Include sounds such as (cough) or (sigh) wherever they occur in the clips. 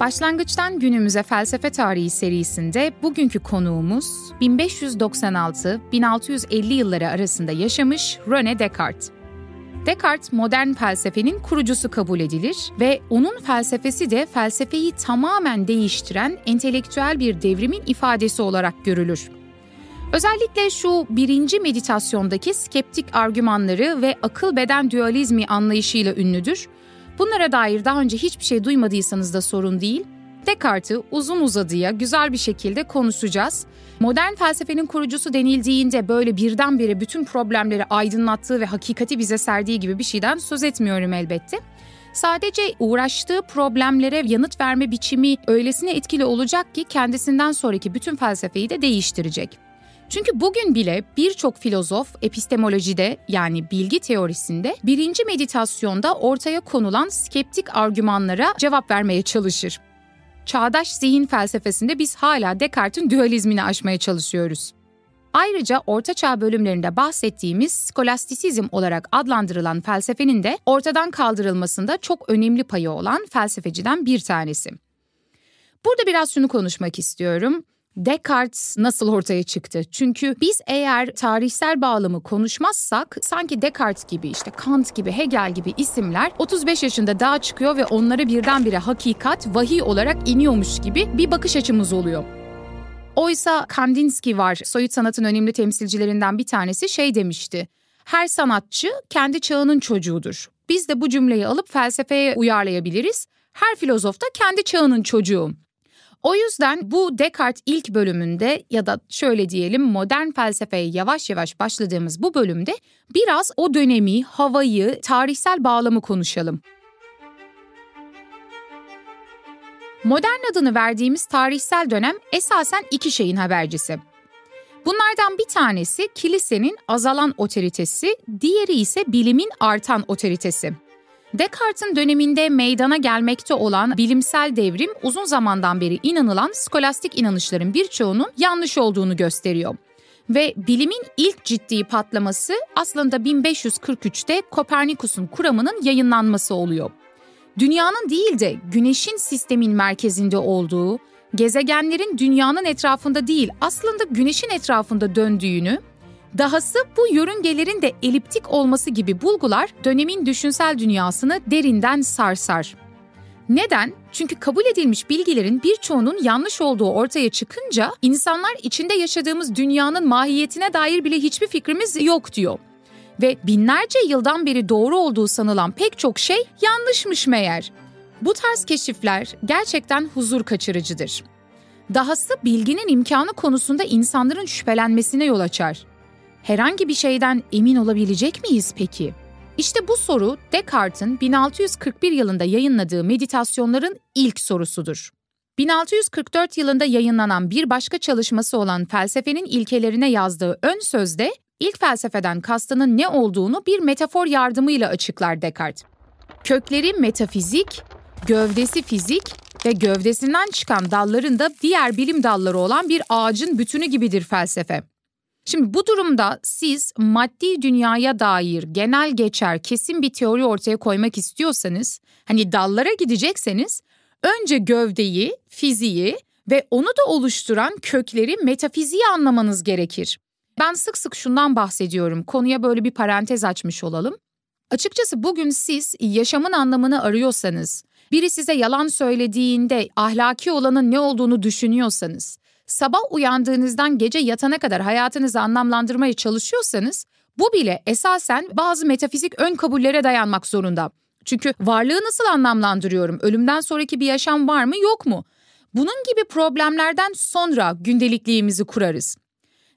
Başlangıçtan günümüze felsefe tarihi serisinde bugünkü konuğumuz 1596-1650 yılları arasında yaşamış René Descartes. Descartes modern felsefenin kurucusu kabul edilir ve onun felsefesi de felsefeyi tamamen değiştiren entelektüel bir devrimin ifadesi olarak görülür. Özellikle şu birinci meditasyondaki skeptik argümanları ve akıl beden dualizmi anlayışıyla ünlüdür Bunlara dair daha önce hiçbir şey duymadıysanız da sorun değil. Descartes'i uzun uzadıya güzel bir şekilde konuşacağız. Modern felsefenin kurucusu denildiğinde böyle birdenbire bütün problemleri aydınlattığı ve hakikati bize serdiği gibi bir şeyden söz etmiyorum elbette. Sadece uğraştığı problemlere yanıt verme biçimi öylesine etkili olacak ki kendisinden sonraki bütün felsefeyi de değiştirecek. Çünkü bugün bile birçok filozof epistemolojide yani bilgi teorisinde birinci meditasyonda ortaya konulan skeptik argümanlara cevap vermeye çalışır. Çağdaş zihin felsefesinde biz hala Descartes'in dualizmini aşmaya çalışıyoruz. Ayrıca Orta Çağ bölümlerinde bahsettiğimiz skolastisizm olarak adlandırılan felsefenin de ortadan kaldırılmasında çok önemli payı olan felsefeciden bir tanesi. Burada biraz şunu konuşmak istiyorum. Descartes nasıl ortaya çıktı? Çünkü biz eğer tarihsel bağlamı konuşmazsak sanki Descartes gibi işte Kant gibi Hegel gibi isimler 35 yaşında daha çıkıyor ve onlara birdenbire hakikat vahiy olarak iniyormuş gibi bir bakış açımız oluyor. Oysa Kandinsky var, soyut sanatın önemli temsilcilerinden bir tanesi şey demişti. Her sanatçı kendi çağının çocuğudur. Biz de bu cümleyi alıp felsefeye uyarlayabiliriz. Her filozof da kendi çağının çocuğu. O yüzden bu Descartes ilk bölümünde ya da şöyle diyelim modern felsefeye yavaş yavaş başladığımız bu bölümde biraz o dönemi, havayı, tarihsel bağlamı konuşalım. Modern adını verdiğimiz tarihsel dönem esasen iki şeyin habercisi. Bunlardan bir tanesi kilisenin azalan otoritesi, diğeri ise bilimin artan otoritesi. Descartes'in döneminde meydana gelmekte olan bilimsel devrim uzun zamandan beri inanılan skolastik inanışların birçoğunun yanlış olduğunu gösteriyor. Ve bilimin ilk ciddi patlaması aslında 1543'te Kopernikus'un kuramının yayınlanması oluyor. Dünyanın değil de güneşin sistemin merkezinde olduğu, gezegenlerin dünyanın etrafında değil aslında güneşin etrafında döndüğünü Dahası bu yörüngelerin de eliptik olması gibi bulgular dönemin düşünsel dünyasını derinden sarsar. Neden? Çünkü kabul edilmiş bilgilerin birçoğunun yanlış olduğu ortaya çıkınca insanlar içinde yaşadığımız dünyanın mahiyetine dair bile hiçbir fikrimiz yok diyor. Ve binlerce yıldan beri doğru olduğu sanılan pek çok şey yanlışmış meğer. Bu tarz keşifler gerçekten huzur kaçırıcıdır. Dahası bilginin imkanı konusunda insanların şüphelenmesine yol açar herhangi bir şeyden emin olabilecek miyiz peki? İşte bu soru Descartes'in 1641 yılında yayınladığı meditasyonların ilk sorusudur. 1644 yılında yayınlanan bir başka çalışması olan felsefenin ilkelerine yazdığı ön sözde ilk felsefeden kastının ne olduğunu bir metafor yardımıyla açıklar Descartes. Kökleri metafizik, gövdesi fizik ve gövdesinden çıkan dalların da diğer bilim dalları olan bir ağacın bütünü gibidir felsefe. Şimdi bu durumda siz maddi dünyaya dair genel geçer kesin bir teori ortaya koymak istiyorsanız, hani dallara gidecekseniz önce gövdeyi, fiziği ve onu da oluşturan kökleri metafiziği anlamanız gerekir. Ben sık sık şundan bahsediyorum. Konuya böyle bir parantez açmış olalım. Açıkçası bugün siz yaşamın anlamını arıyorsanız, biri size yalan söylediğinde ahlaki olanın ne olduğunu düşünüyorsanız, sabah uyandığınızdan gece yatana kadar hayatınızı anlamlandırmaya çalışıyorsanız, bu bile esasen bazı metafizik ön kabullere dayanmak zorunda. Çünkü varlığı nasıl anlamlandırıyorum? Ölümden sonraki bir yaşam var mı yok mu? Bunun gibi problemlerden sonra gündelikliğimizi kurarız.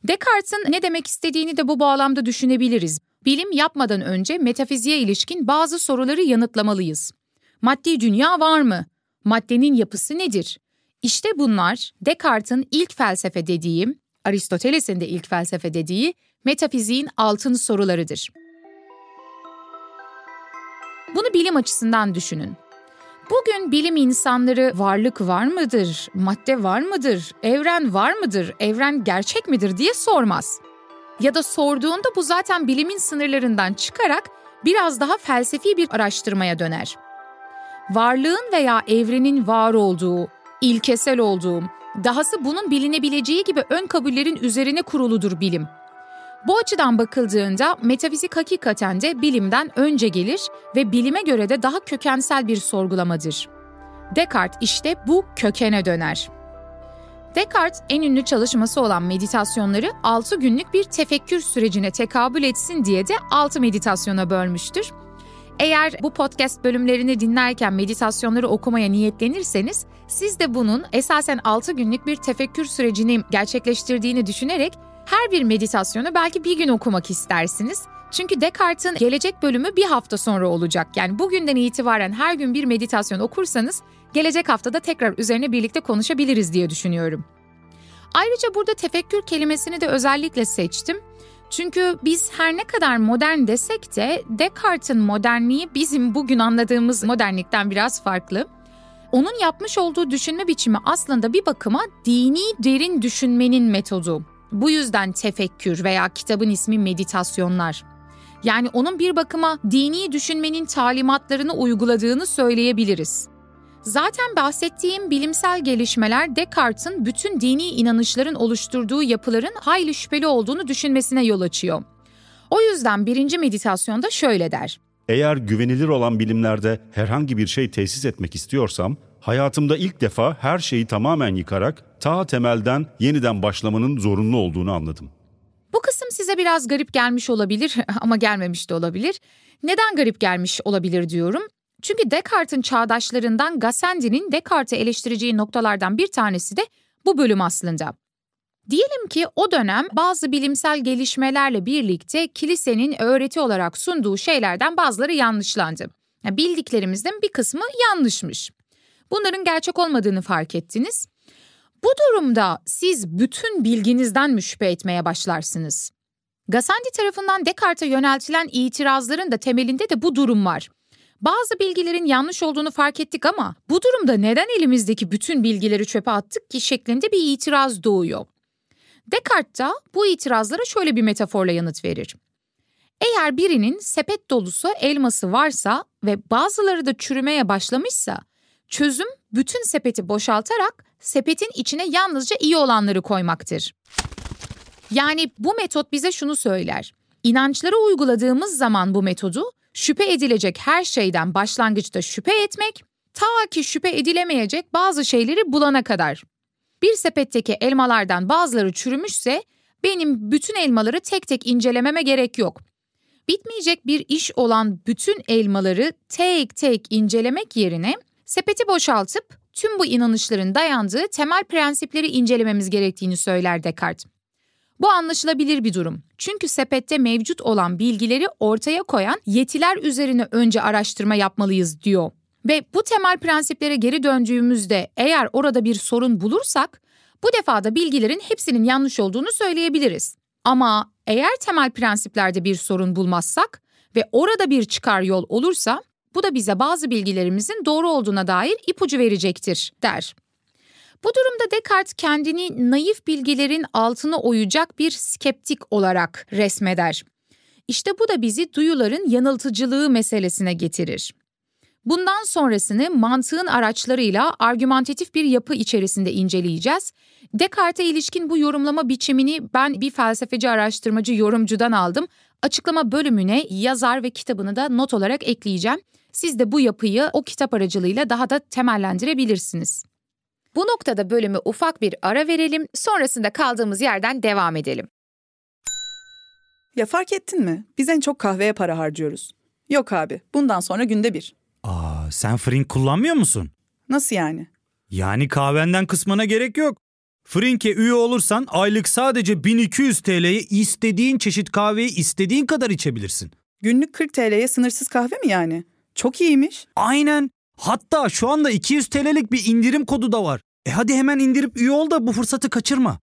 Descartes'in ne demek istediğini de bu bağlamda düşünebiliriz. Bilim yapmadan önce metafiziğe ilişkin bazı soruları yanıtlamalıyız. Maddi dünya var mı? Maddenin yapısı nedir? İşte bunlar Descartes'in ilk felsefe dediğim, Aristoteles'in de ilk felsefe dediği metafiziğin altın sorularıdır. Bunu bilim açısından düşünün. Bugün bilim insanları varlık var mıdır, madde var mıdır, evren var mıdır, evren gerçek midir diye sormaz. Ya da sorduğunda bu zaten bilimin sınırlarından çıkarak biraz daha felsefi bir araştırmaya döner. Varlığın veya evrenin var olduğu, ilkesel olduğu, dahası bunun bilinebileceği gibi ön kabullerin üzerine kuruludur bilim. Bu açıdan bakıldığında metafizik hakikaten de bilimden önce gelir ve bilime göre de daha kökensel bir sorgulamadır. Descartes işte bu kökene döner. Descartes en ünlü çalışması olan meditasyonları 6 günlük bir tefekkür sürecine tekabül etsin diye de 6 meditasyona bölmüştür. Eğer bu podcast bölümlerini dinlerken meditasyonları okumaya niyetlenirseniz, siz de bunun esasen 6 günlük bir tefekkür sürecini gerçekleştirdiğini düşünerek her bir meditasyonu belki bir gün okumak istersiniz. Çünkü Descartes'in gelecek bölümü bir hafta sonra olacak. Yani bugünden itibaren her gün bir meditasyon okursanız gelecek haftada tekrar üzerine birlikte konuşabiliriz diye düşünüyorum. Ayrıca burada tefekkür kelimesini de özellikle seçtim. Çünkü biz her ne kadar modern desek de Descartes'in modernliği bizim bugün anladığımız modernlikten biraz farklı. Onun yapmış olduğu düşünme biçimi aslında bir bakıma dini derin düşünmenin metodu. Bu yüzden tefekkür veya kitabın ismi meditasyonlar. Yani onun bir bakıma dini düşünmenin talimatlarını uyguladığını söyleyebiliriz. Zaten bahsettiğim bilimsel gelişmeler Descartes'in bütün dini inanışların oluşturduğu yapıların hayli şüpheli olduğunu düşünmesine yol açıyor. O yüzden birinci meditasyonda şöyle der. Eğer güvenilir olan bilimlerde herhangi bir şey tesis etmek istiyorsam, hayatımda ilk defa her şeyi tamamen yıkarak ta temelden yeniden başlamanın zorunlu olduğunu anladım. Bu kısım size biraz garip gelmiş olabilir (laughs) ama gelmemiş de olabilir. Neden garip gelmiş olabilir diyorum? Çünkü Descartes'in çağdaşlarından Gassendi'nin Descartes'i eleştireceği noktalardan bir tanesi de bu bölüm aslında. Diyelim ki o dönem bazı bilimsel gelişmelerle birlikte kilisenin öğreti olarak sunduğu şeylerden bazıları yanlışlandı. Bildiklerimizden bir kısmı yanlışmış. Bunların gerçek olmadığını fark ettiniz. Bu durumda siz bütün bilginizden mi şüphe etmeye başlarsınız? Gassendi tarafından Descartes'e yöneltilen itirazların da temelinde de bu durum var. Bazı bilgilerin yanlış olduğunu fark ettik ama bu durumda neden elimizdeki bütün bilgileri çöpe attık ki şeklinde bir itiraz doğuyor. Descartes da bu itirazlara şöyle bir metaforla yanıt verir. Eğer birinin sepet dolusu elması varsa ve bazıları da çürümeye başlamışsa, çözüm bütün sepeti boşaltarak sepetin içine yalnızca iyi olanları koymaktır. Yani bu metot bize şunu söyler. İnançlara uyguladığımız zaman bu metodu şüphe edilecek her şeyden başlangıçta şüphe etmek, ta ki şüphe edilemeyecek bazı şeyleri bulana kadar. Bir sepetteki elmalardan bazıları çürümüşse benim bütün elmaları tek tek incelememe gerek yok. Bitmeyecek bir iş olan bütün elmaları tek tek incelemek yerine sepeti boşaltıp tüm bu inanışların dayandığı temel prensipleri incelememiz gerektiğini söyler Descartes. Bu anlaşılabilir bir durum. Çünkü sepette mevcut olan bilgileri ortaya koyan yetiler üzerine önce araştırma yapmalıyız diyor. Ve bu temel prensiplere geri döndüğümüzde eğer orada bir sorun bulursak bu defa da bilgilerin hepsinin yanlış olduğunu söyleyebiliriz. Ama eğer temel prensiplerde bir sorun bulmazsak ve orada bir çıkar yol olursa bu da bize bazı bilgilerimizin doğru olduğuna dair ipucu verecektir der. Bu durumda Descartes kendini naif bilgilerin altına oyacak bir skeptik olarak resmeder. İşte bu da bizi duyuların yanıltıcılığı meselesine getirir. Bundan sonrasını mantığın araçlarıyla argümantatif bir yapı içerisinde inceleyeceğiz. Descartes'e ilişkin bu yorumlama biçimini ben bir felsefeci araştırmacı yorumcudan aldım. Açıklama bölümüne yazar ve kitabını da not olarak ekleyeceğim. Siz de bu yapıyı o kitap aracılığıyla daha da temellendirebilirsiniz. Bu noktada bölümü ufak bir ara verelim, sonrasında kaldığımız yerden devam edelim. Ya fark ettin mi? Biz en çok kahveye para harcıyoruz. Yok abi, bundan sonra günde bir. Aa, sen Frink kullanmıyor musun? Nasıl yani? Yani kahvenden kısmına gerek yok. Frink'e üye olursan aylık sadece 1200 TL'ye istediğin çeşit kahveyi istediğin kadar içebilirsin. Günlük 40 TL'ye sınırsız kahve mi yani? Çok iyiymiş. Aynen. Hatta şu anda 200 TL'lik bir indirim kodu da var. E hadi hemen indirip üye ol da bu fırsatı kaçırma.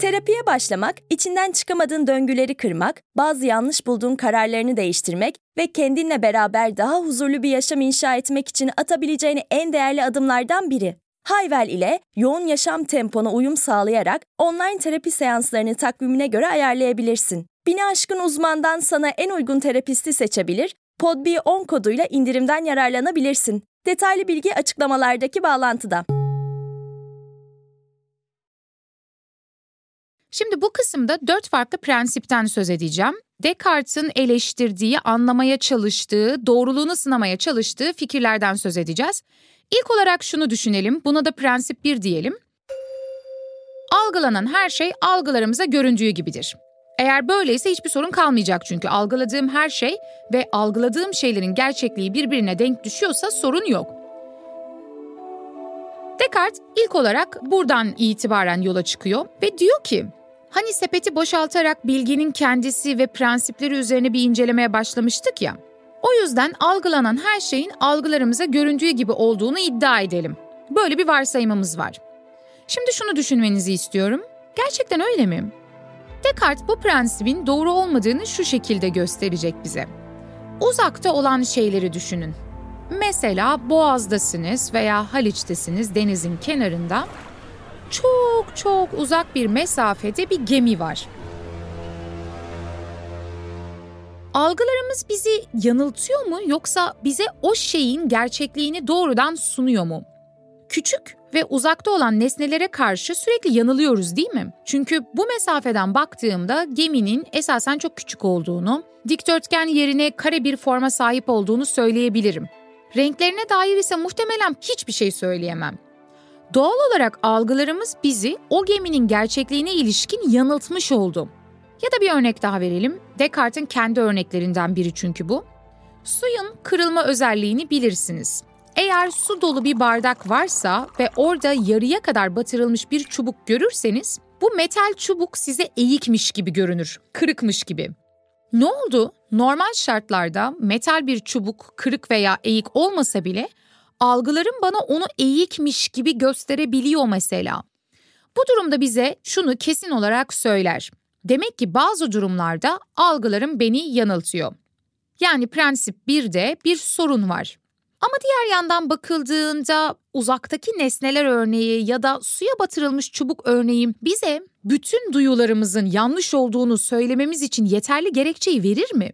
Terapiye başlamak, içinden çıkamadığın döngüleri kırmak, bazı yanlış bulduğun kararlarını değiştirmek ve kendinle beraber daha huzurlu bir yaşam inşa etmek için atabileceğin en değerli adımlardan biri. Hayvel ile yoğun yaşam tempona uyum sağlayarak online terapi seanslarını takvimine göre ayarlayabilirsin. Bini aşkın uzmandan sana en uygun terapisti seçebilir, podb10 koduyla indirimden yararlanabilirsin. Detaylı bilgi açıklamalardaki bağlantıda. Şimdi bu kısımda dört farklı prensipten söz edeceğim. Descartes'in eleştirdiği, anlamaya çalıştığı, doğruluğunu sınamaya çalıştığı fikirlerden söz edeceğiz. İlk olarak şunu düşünelim, buna da prensip 1 diyelim. Algılanan her şey algılarımıza göründüğü gibidir. Eğer böyleyse hiçbir sorun kalmayacak çünkü algıladığım her şey ve algıladığım şeylerin gerçekliği birbirine denk düşüyorsa sorun yok. Descartes ilk olarak buradan itibaren yola çıkıyor ve diyor ki Hani sepeti boşaltarak bilginin kendisi ve prensipleri üzerine bir incelemeye başlamıştık ya. O yüzden algılanan her şeyin algılarımıza göründüğü gibi olduğunu iddia edelim. Böyle bir varsayımımız var. Şimdi şunu düşünmenizi istiyorum. Gerçekten öyle mi? Descartes bu prensibin doğru olmadığını şu şekilde gösterecek bize. Uzakta olan şeyleri düşünün. Mesela Boğaz'dasınız veya Haliç'tesiniz denizin kenarında çok çok uzak bir mesafede bir gemi var. Algılarımız bizi yanıltıyor mu yoksa bize o şeyin gerçekliğini doğrudan sunuyor mu? Küçük ve uzakta olan nesnelere karşı sürekli yanılıyoruz değil mi? Çünkü bu mesafeden baktığımda geminin esasen çok küçük olduğunu, dikdörtgen yerine kare bir forma sahip olduğunu söyleyebilirim. Renklerine dair ise muhtemelen hiçbir şey söyleyemem. Doğal olarak algılarımız bizi o geminin gerçekliğine ilişkin yanıltmış oldu. Ya da bir örnek daha verelim. Descartes'in kendi örneklerinden biri çünkü bu. Suyun kırılma özelliğini bilirsiniz. Eğer su dolu bir bardak varsa ve orada yarıya kadar batırılmış bir çubuk görürseniz bu metal çubuk size eğikmiş gibi görünür, kırıkmış gibi. Ne oldu? Normal şartlarda metal bir çubuk kırık veya eğik olmasa bile algılarım bana onu eğikmiş gibi gösterebiliyor mesela. Bu durumda bize şunu kesin olarak söyler. Demek ki bazı durumlarda algılarım beni yanıltıyor. Yani prensip 1'de bir sorun var. Ama diğer yandan bakıldığında uzaktaki nesneler örneği ya da suya batırılmış çubuk örneği bize bütün duyularımızın yanlış olduğunu söylememiz için yeterli gerekçeyi verir mi?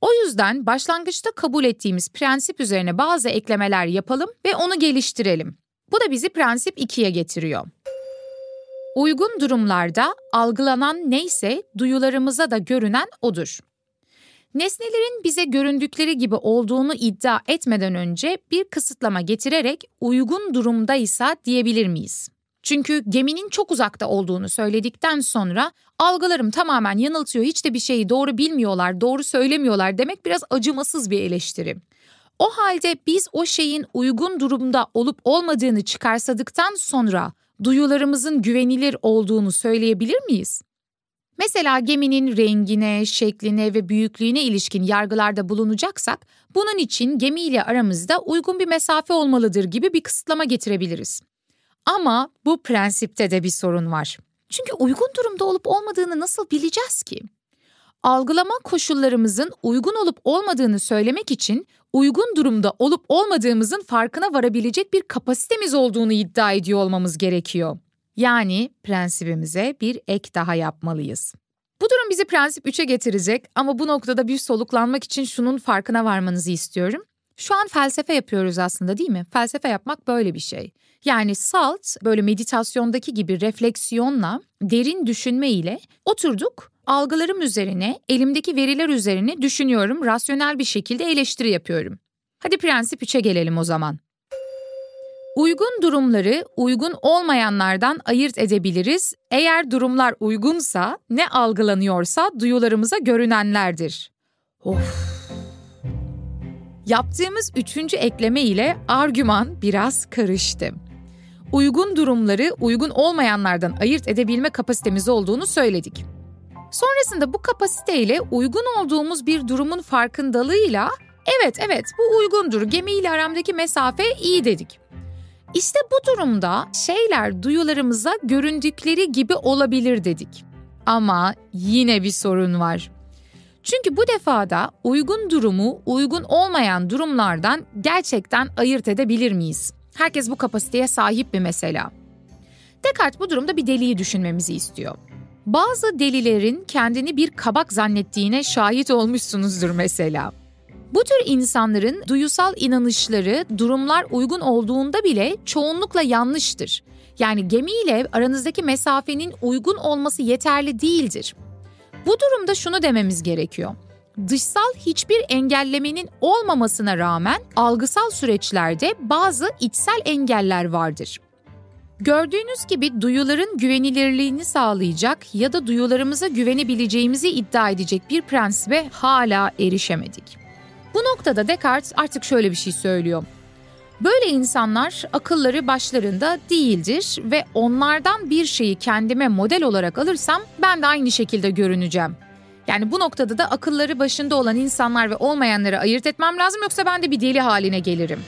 O yüzden başlangıçta kabul ettiğimiz prensip üzerine bazı eklemeler yapalım ve onu geliştirelim. Bu da bizi prensip 2'ye getiriyor. Uygun durumlarda algılanan neyse duyularımıza da görünen odur. Nesnelerin bize göründükleri gibi olduğunu iddia etmeden önce bir kısıtlama getirerek uygun durumdaysa diyebilir miyiz? Çünkü geminin çok uzakta olduğunu söyledikten sonra algılarım tamamen yanıltıyor, hiç de bir şeyi doğru bilmiyorlar, doğru söylemiyorlar demek biraz acımasız bir eleştiri. O halde biz o şeyin uygun durumda olup olmadığını çıkarsadıktan sonra duyularımızın güvenilir olduğunu söyleyebilir miyiz? Mesela geminin rengine, şekline ve büyüklüğüne ilişkin yargılarda bulunacaksak, bunun için gemiyle aramızda uygun bir mesafe olmalıdır gibi bir kısıtlama getirebiliriz. Ama bu prensipte de bir sorun var. Çünkü uygun durumda olup olmadığını nasıl bileceğiz ki? Algılama koşullarımızın uygun olup olmadığını söylemek için uygun durumda olup olmadığımızın farkına varabilecek bir kapasitemiz olduğunu iddia ediyor olmamız gerekiyor. Yani prensibimize bir ek daha yapmalıyız. Bu durum bizi prensip 3'e getirecek ama bu noktada bir soluklanmak için şunun farkına varmanızı istiyorum. Şu an felsefe yapıyoruz aslında değil mi? Felsefe yapmak böyle bir şey. Yani salt böyle meditasyondaki gibi refleksiyonla, derin düşünme ile oturduk, algılarım üzerine, elimdeki veriler üzerine düşünüyorum, rasyonel bir şekilde eleştiri yapıyorum. Hadi prensip 3'e gelelim o zaman. Uygun durumları uygun olmayanlardan ayırt edebiliriz. Eğer durumlar uygunsa, ne algılanıyorsa duyularımıza görünenlerdir. Of. Yaptığımız üçüncü ekleme ile argüman biraz karıştı. Uygun durumları uygun olmayanlardan ayırt edebilme kapasitemiz olduğunu söyledik. Sonrasında bu kapasiteyle uygun olduğumuz bir durumun farkındalığıyla evet evet bu uygundur gemiyle aramdaki mesafe iyi dedik. İşte bu durumda şeyler duyularımıza göründükleri gibi olabilir dedik. Ama yine bir sorun var. Çünkü bu defada uygun durumu uygun olmayan durumlardan gerçekten ayırt edebilir miyiz? Herkes bu kapasiteye sahip mi mesela? Descartes bu durumda bir deliği düşünmemizi istiyor. Bazı delilerin kendini bir kabak zannettiğine şahit olmuşsunuzdur mesela. Bu tür insanların duyusal inanışları durumlar uygun olduğunda bile çoğunlukla yanlıştır. Yani gemiyle aranızdaki mesafenin uygun olması yeterli değildir. Bu durumda şunu dememiz gerekiyor. Dışsal hiçbir engellemenin olmamasına rağmen algısal süreçlerde bazı içsel engeller vardır. Gördüğünüz gibi duyuların güvenilirliğini sağlayacak ya da duyularımıza güvenebileceğimizi iddia edecek bir prensibe hala erişemedik. Bu noktada Descartes artık şöyle bir şey söylüyor. Böyle insanlar akılları başlarında değildir ve onlardan bir şeyi kendime model olarak alırsam ben de aynı şekilde görüneceğim. Yani bu noktada da akılları başında olan insanlar ve olmayanları ayırt etmem lazım yoksa ben de bir deli haline gelirim.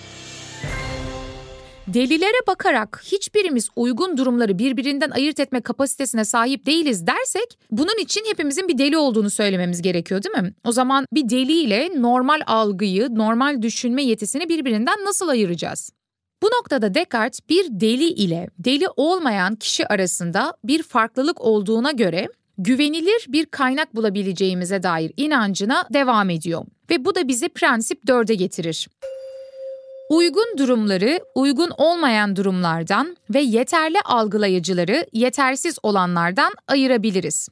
Delilere bakarak hiçbirimiz uygun durumları birbirinden ayırt etme kapasitesine sahip değiliz dersek bunun için hepimizin bir deli olduğunu söylememiz gerekiyor değil mi? O zaman bir deli ile normal algıyı, normal düşünme yetisini birbirinden nasıl ayıracağız? Bu noktada Descartes bir deli ile deli olmayan kişi arasında bir farklılık olduğuna göre güvenilir bir kaynak bulabileceğimize dair inancına devam ediyor. Ve bu da bizi prensip 4'e getirir. Uygun durumları uygun olmayan durumlardan ve yeterli algılayıcıları yetersiz olanlardan ayırabiliriz.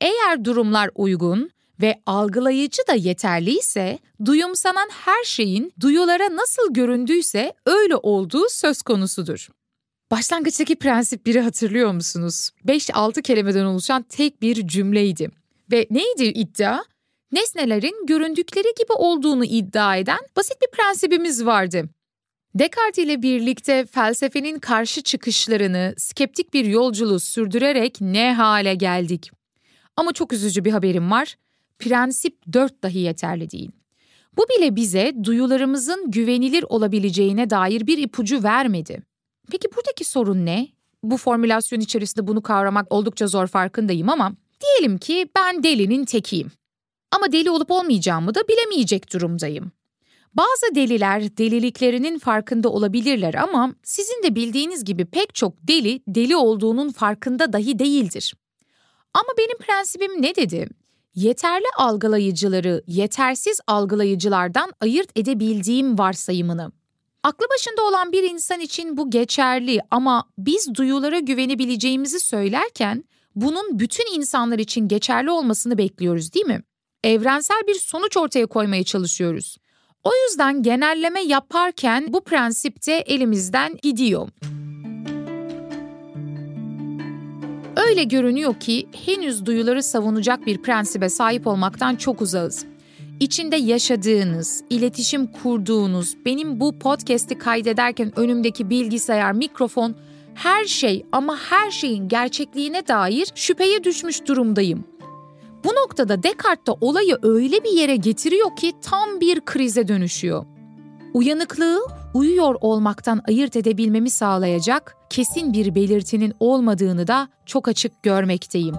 Eğer durumlar uygun ve algılayıcı da yeterliyse, duyumsanan her şeyin duyulara nasıl göründüyse öyle olduğu söz konusudur. Başlangıçtaki prensip biri hatırlıyor musunuz? 5-6 kelimeden oluşan tek bir cümleydi. Ve neydi iddia? Nesnelerin göründükleri gibi olduğunu iddia eden basit bir prensibimiz vardı. Descartes ile birlikte felsefenin karşı çıkışlarını skeptik bir yolculuğu sürdürerek ne hale geldik. Ama çok üzücü bir haberim var. Prensip 4 dahi yeterli değil. Bu bile bize duyularımızın güvenilir olabileceğine dair bir ipucu vermedi. Peki buradaki sorun ne? Bu formülasyon içerisinde bunu kavramak oldukça zor farkındayım ama diyelim ki ben delinin tekiyim. Ama deli olup olmayacağımı da bilemeyecek durumdayım. Bazı deliler deliliklerinin farkında olabilirler ama sizin de bildiğiniz gibi pek çok deli deli olduğunun farkında dahi değildir. Ama benim prensibim ne dedi? Yeterli algılayıcıları yetersiz algılayıcılardan ayırt edebildiğim varsayımını. Aklı başında olan bir insan için bu geçerli ama biz duyulara güvenebileceğimizi söylerken bunun bütün insanlar için geçerli olmasını bekliyoruz değil mi? Evrensel bir sonuç ortaya koymaya çalışıyoruz. O yüzden genelleme yaparken bu prensip de elimizden gidiyor. Öyle görünüyor ki henüz duyuları savunacak bir prensibe sahip olmaktan çok uzağız. İçinde yaşadığınız, iletişim kurduğunuz, benim bu podcast'i kaydederken önümdeki bilgisayar, mikrofon, her şey ama her şeyin gerçekliğine dair şüpheye düşmüş durumdayım. Bu noktada Descartes de olayı öyle bir yere getiriyor ki tam bir krize dönüşüyor. Uyanıklığı uyuyor olmaktan ayırt edebilmemi sağlayacak kesin bir belirtinin olmadığını da çok açık görmekteyim.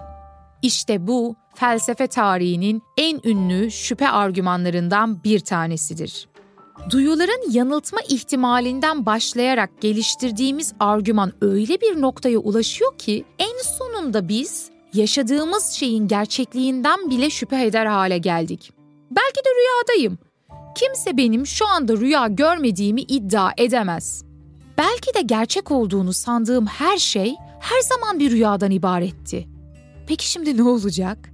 İşte bu felsefe tarihinin en ünlü şüphe argümanlarından bir tanesidir. Duyuların yanıltma ihtimalinden başlayarak geliştirdiğimiz argüman öyle bir noktaya ulaşıyor ki en sonunda biz yaşadığımız şeyin gerçekliğinden bile şüphe eder hale geldik. Belki de rüyadayım. Kimse benim şu anda rüya görmediğimi iddia edemez. Belki de gerçek olduğunu sandığım her şey her zaman bir rüyadan ibaretti. Peki şimdi ne olacak?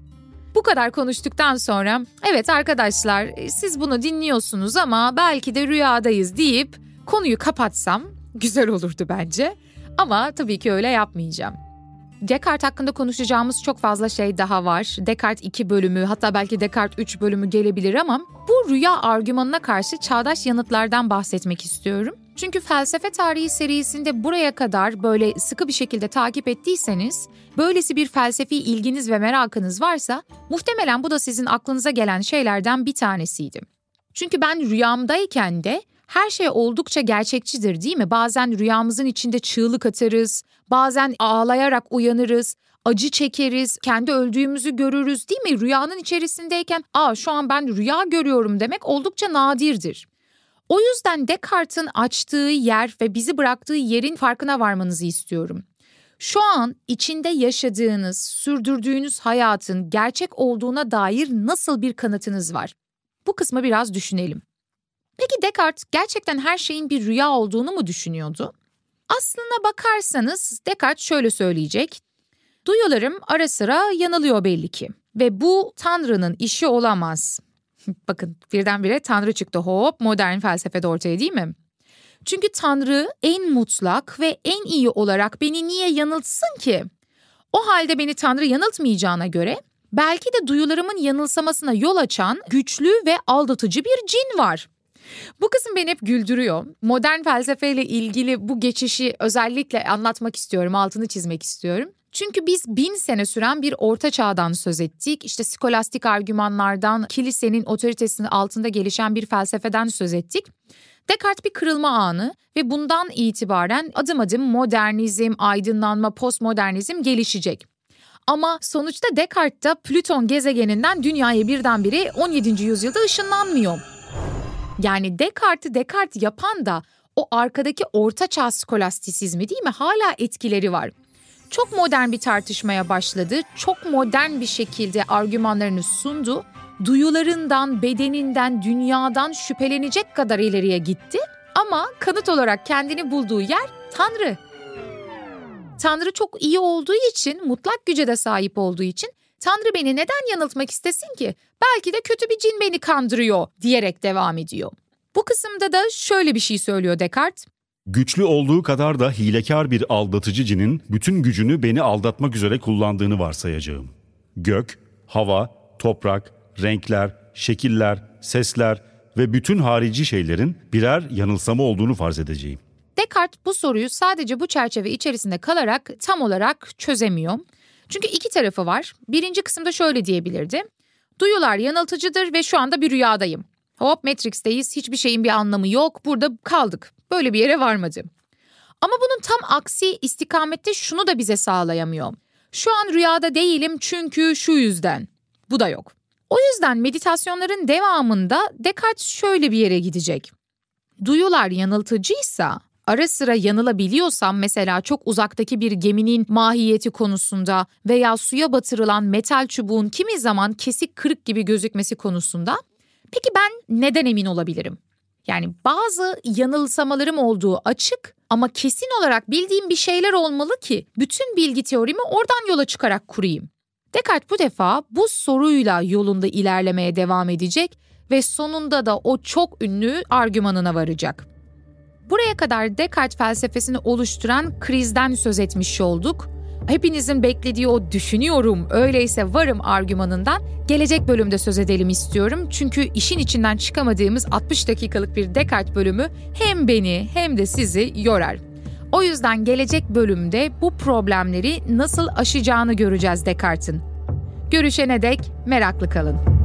Bu kadar konuştuktan sonra evet arkadaşlar siz bunu dinliyorsunuz ama belki de rüyadayız deyip konuyu kapatsam güzel olurdu bence. Ama tabii ki öyle yapmayacağım. Descartes hakkında konuşacağımız çok fazla şey daha var. Descartes 2 bölümü hatta belki Descartes 3 bölümü gelebilir ama bu rüya argümanına karşı çağdaş yanıtlardan bahsetmek istiyorum. Çünkü felsefe tarihi serisinde buraya kadar böyle sıkı bir şekilde takip ettiyseniz, böylesi bir felsefi ilginiz ve merakınız varsa muhtemelen bu da sizin aklınıza gelen şeylerden bir tanesiydi. Çünkü ben rüyamdayken de her şey oldukça gerçekçidir değil mi? Bazen rüyamızın içinde çığlık atarız, bazen ağlayarak uyanırız, acı çekeriz, kendi öldüğümüzü görürüz değil mi? Rüyanın içerisindeyken aa şu an ben rüya görüyorum demek oldukça nadirdir. O yüzden Descartes'in açtığı yer ve bizi bıraktığı yerin farkına varmanızı istiyorum. Şu an içinde yaşadığınız, sürdürdüğünüz hayatın gerçek olduğuna dair nasıl bir kanıtınız var? Bu kısmı biraz düşünelim. Peki Descartes gerçekten her şeyin bir rüya olduğunu mu düşünüyordu? Aslına bakarsanız Descartes şöyle söyleyecek. Duyularım ara sıra yanılıyor belli ki ve bu Tanrı'nın işi olamaz. (laughs) Bakın birdenbire Tanrı çıktı hop modern felsefede ortaya değil mi? Çünkü Tanrı en mutlak ve en iyi olarak beni niye yanıltsın ki? O halde beni Tanrı yanıltmayacağına göre belki de duyularımın yanılsamasına yol açan güçlü ve aldatıcı bir cin var. Bu kısım beni hep güldürüyor. Modern felsefeyle ilgili bu geçişi özellikle anlatmak istiyorum, altını çizmek istiyorum. Çünkü biz bin sene süren bir orta çağdan söz ettik. İşte skolastik argümanlardan, kilisenin otoritesinin altında gelişen bir felsefeden söz ettik. Descartes bir kırılma anı ve bundan itibaren adım adım modernizm, aydınlanma, postmodernizm gelişecek. Ama sonuçta Descartes da Plüton gezegeninden dünyaya birdenbire 17. yüzyılda ışınlanmıyor. Yani Descartes'i Descartes yapan da o arkadaki ortaçağ skolastisizmi değil mi? Hala etkileri var. Çok modern bir tartışmaya başladı. Çok modern bir şekilde argümanlarını sundu. Duyularından, bedeninden, dünyadan şüphelenecek kadar ileriye gitti. Ama kanıt olarak kendini bulduğu yer Tanrı. Tanrı çok iyi olduğu için, mutlak güce de sahip olduğu için Tanrı beni neden yanıltmak istesin ki? Belki de kötü bir cin beni kandırıyor diyerek devam ediyor. Bu kısımda da şöyle bir şey söylüyor Descartes. Güçlü olduğu kadar da hilekar bir aldatıcı cinin bütün gücünü beni aldatmak üzere kullandığını varsayacağım. Gök, hava, toprak, renkler, şekiller, sesler ve bütün harici şeylerin birer yanılsama olduğunu farz edeceğim. Descartes bu soruyu sadece bu çerçeve içerisinde kalarak tam olarak çözemiyor. Çünkü iki tarafı var. Birinci kısımda şöyle diyebilirdi. Duyular yanıltıcıdır ve şu anda bir rüyadayım. Hop Matrix'teyiz, hiçbir şeyin bir anlamı yok, burada kaldık. Böyle bir yere varmadı. Ama bunun tam aksi istikamette şunu da bize sağlayamıyor. Şu an rüyada değilim çünkü şu yüzden. Bu da yok. O yüzden meditasyonların devamında Descartes şöyle bir yere gidecek. Duyular yanıltıcıysa ara sıra yanılabiliyorsam mesela çok uzaktaki bir geminin mahiyeti konusunda veya suya batırılan metal çubuğun kimi zaman kesik kırık gibi gözükmesi konusunda peki ben neden emin olabilirim? Yani bazı yanılsamalarım olduğu açık ama kesin olarak bildiğim bir şeyler olmalı ki bütün bilgi teorimi oradan yola çıkarak kurayım. Descartes bu defa bu soruyla yolunda ilerlemeye devam edecek ve sonunda da o çok ünlü argümanına varacak. Buraya kadar Descartes felsefesini oluşturan krizden söz etmiş olduk. Hepinizin beklediği o düşünüyorum, öyleyse varım argümanından gelecek bölümde söz edelim istiyorum. Çünkü işin içinden çıkamadığımız 60 dakikalık bir Descartes bölümü hem beni hem de sizi yorar. O yüzden gelecek bölümde bu problemleri nasıl aşacağını göreceğiz Descartes'in. Görüşene dek meraklı kalın.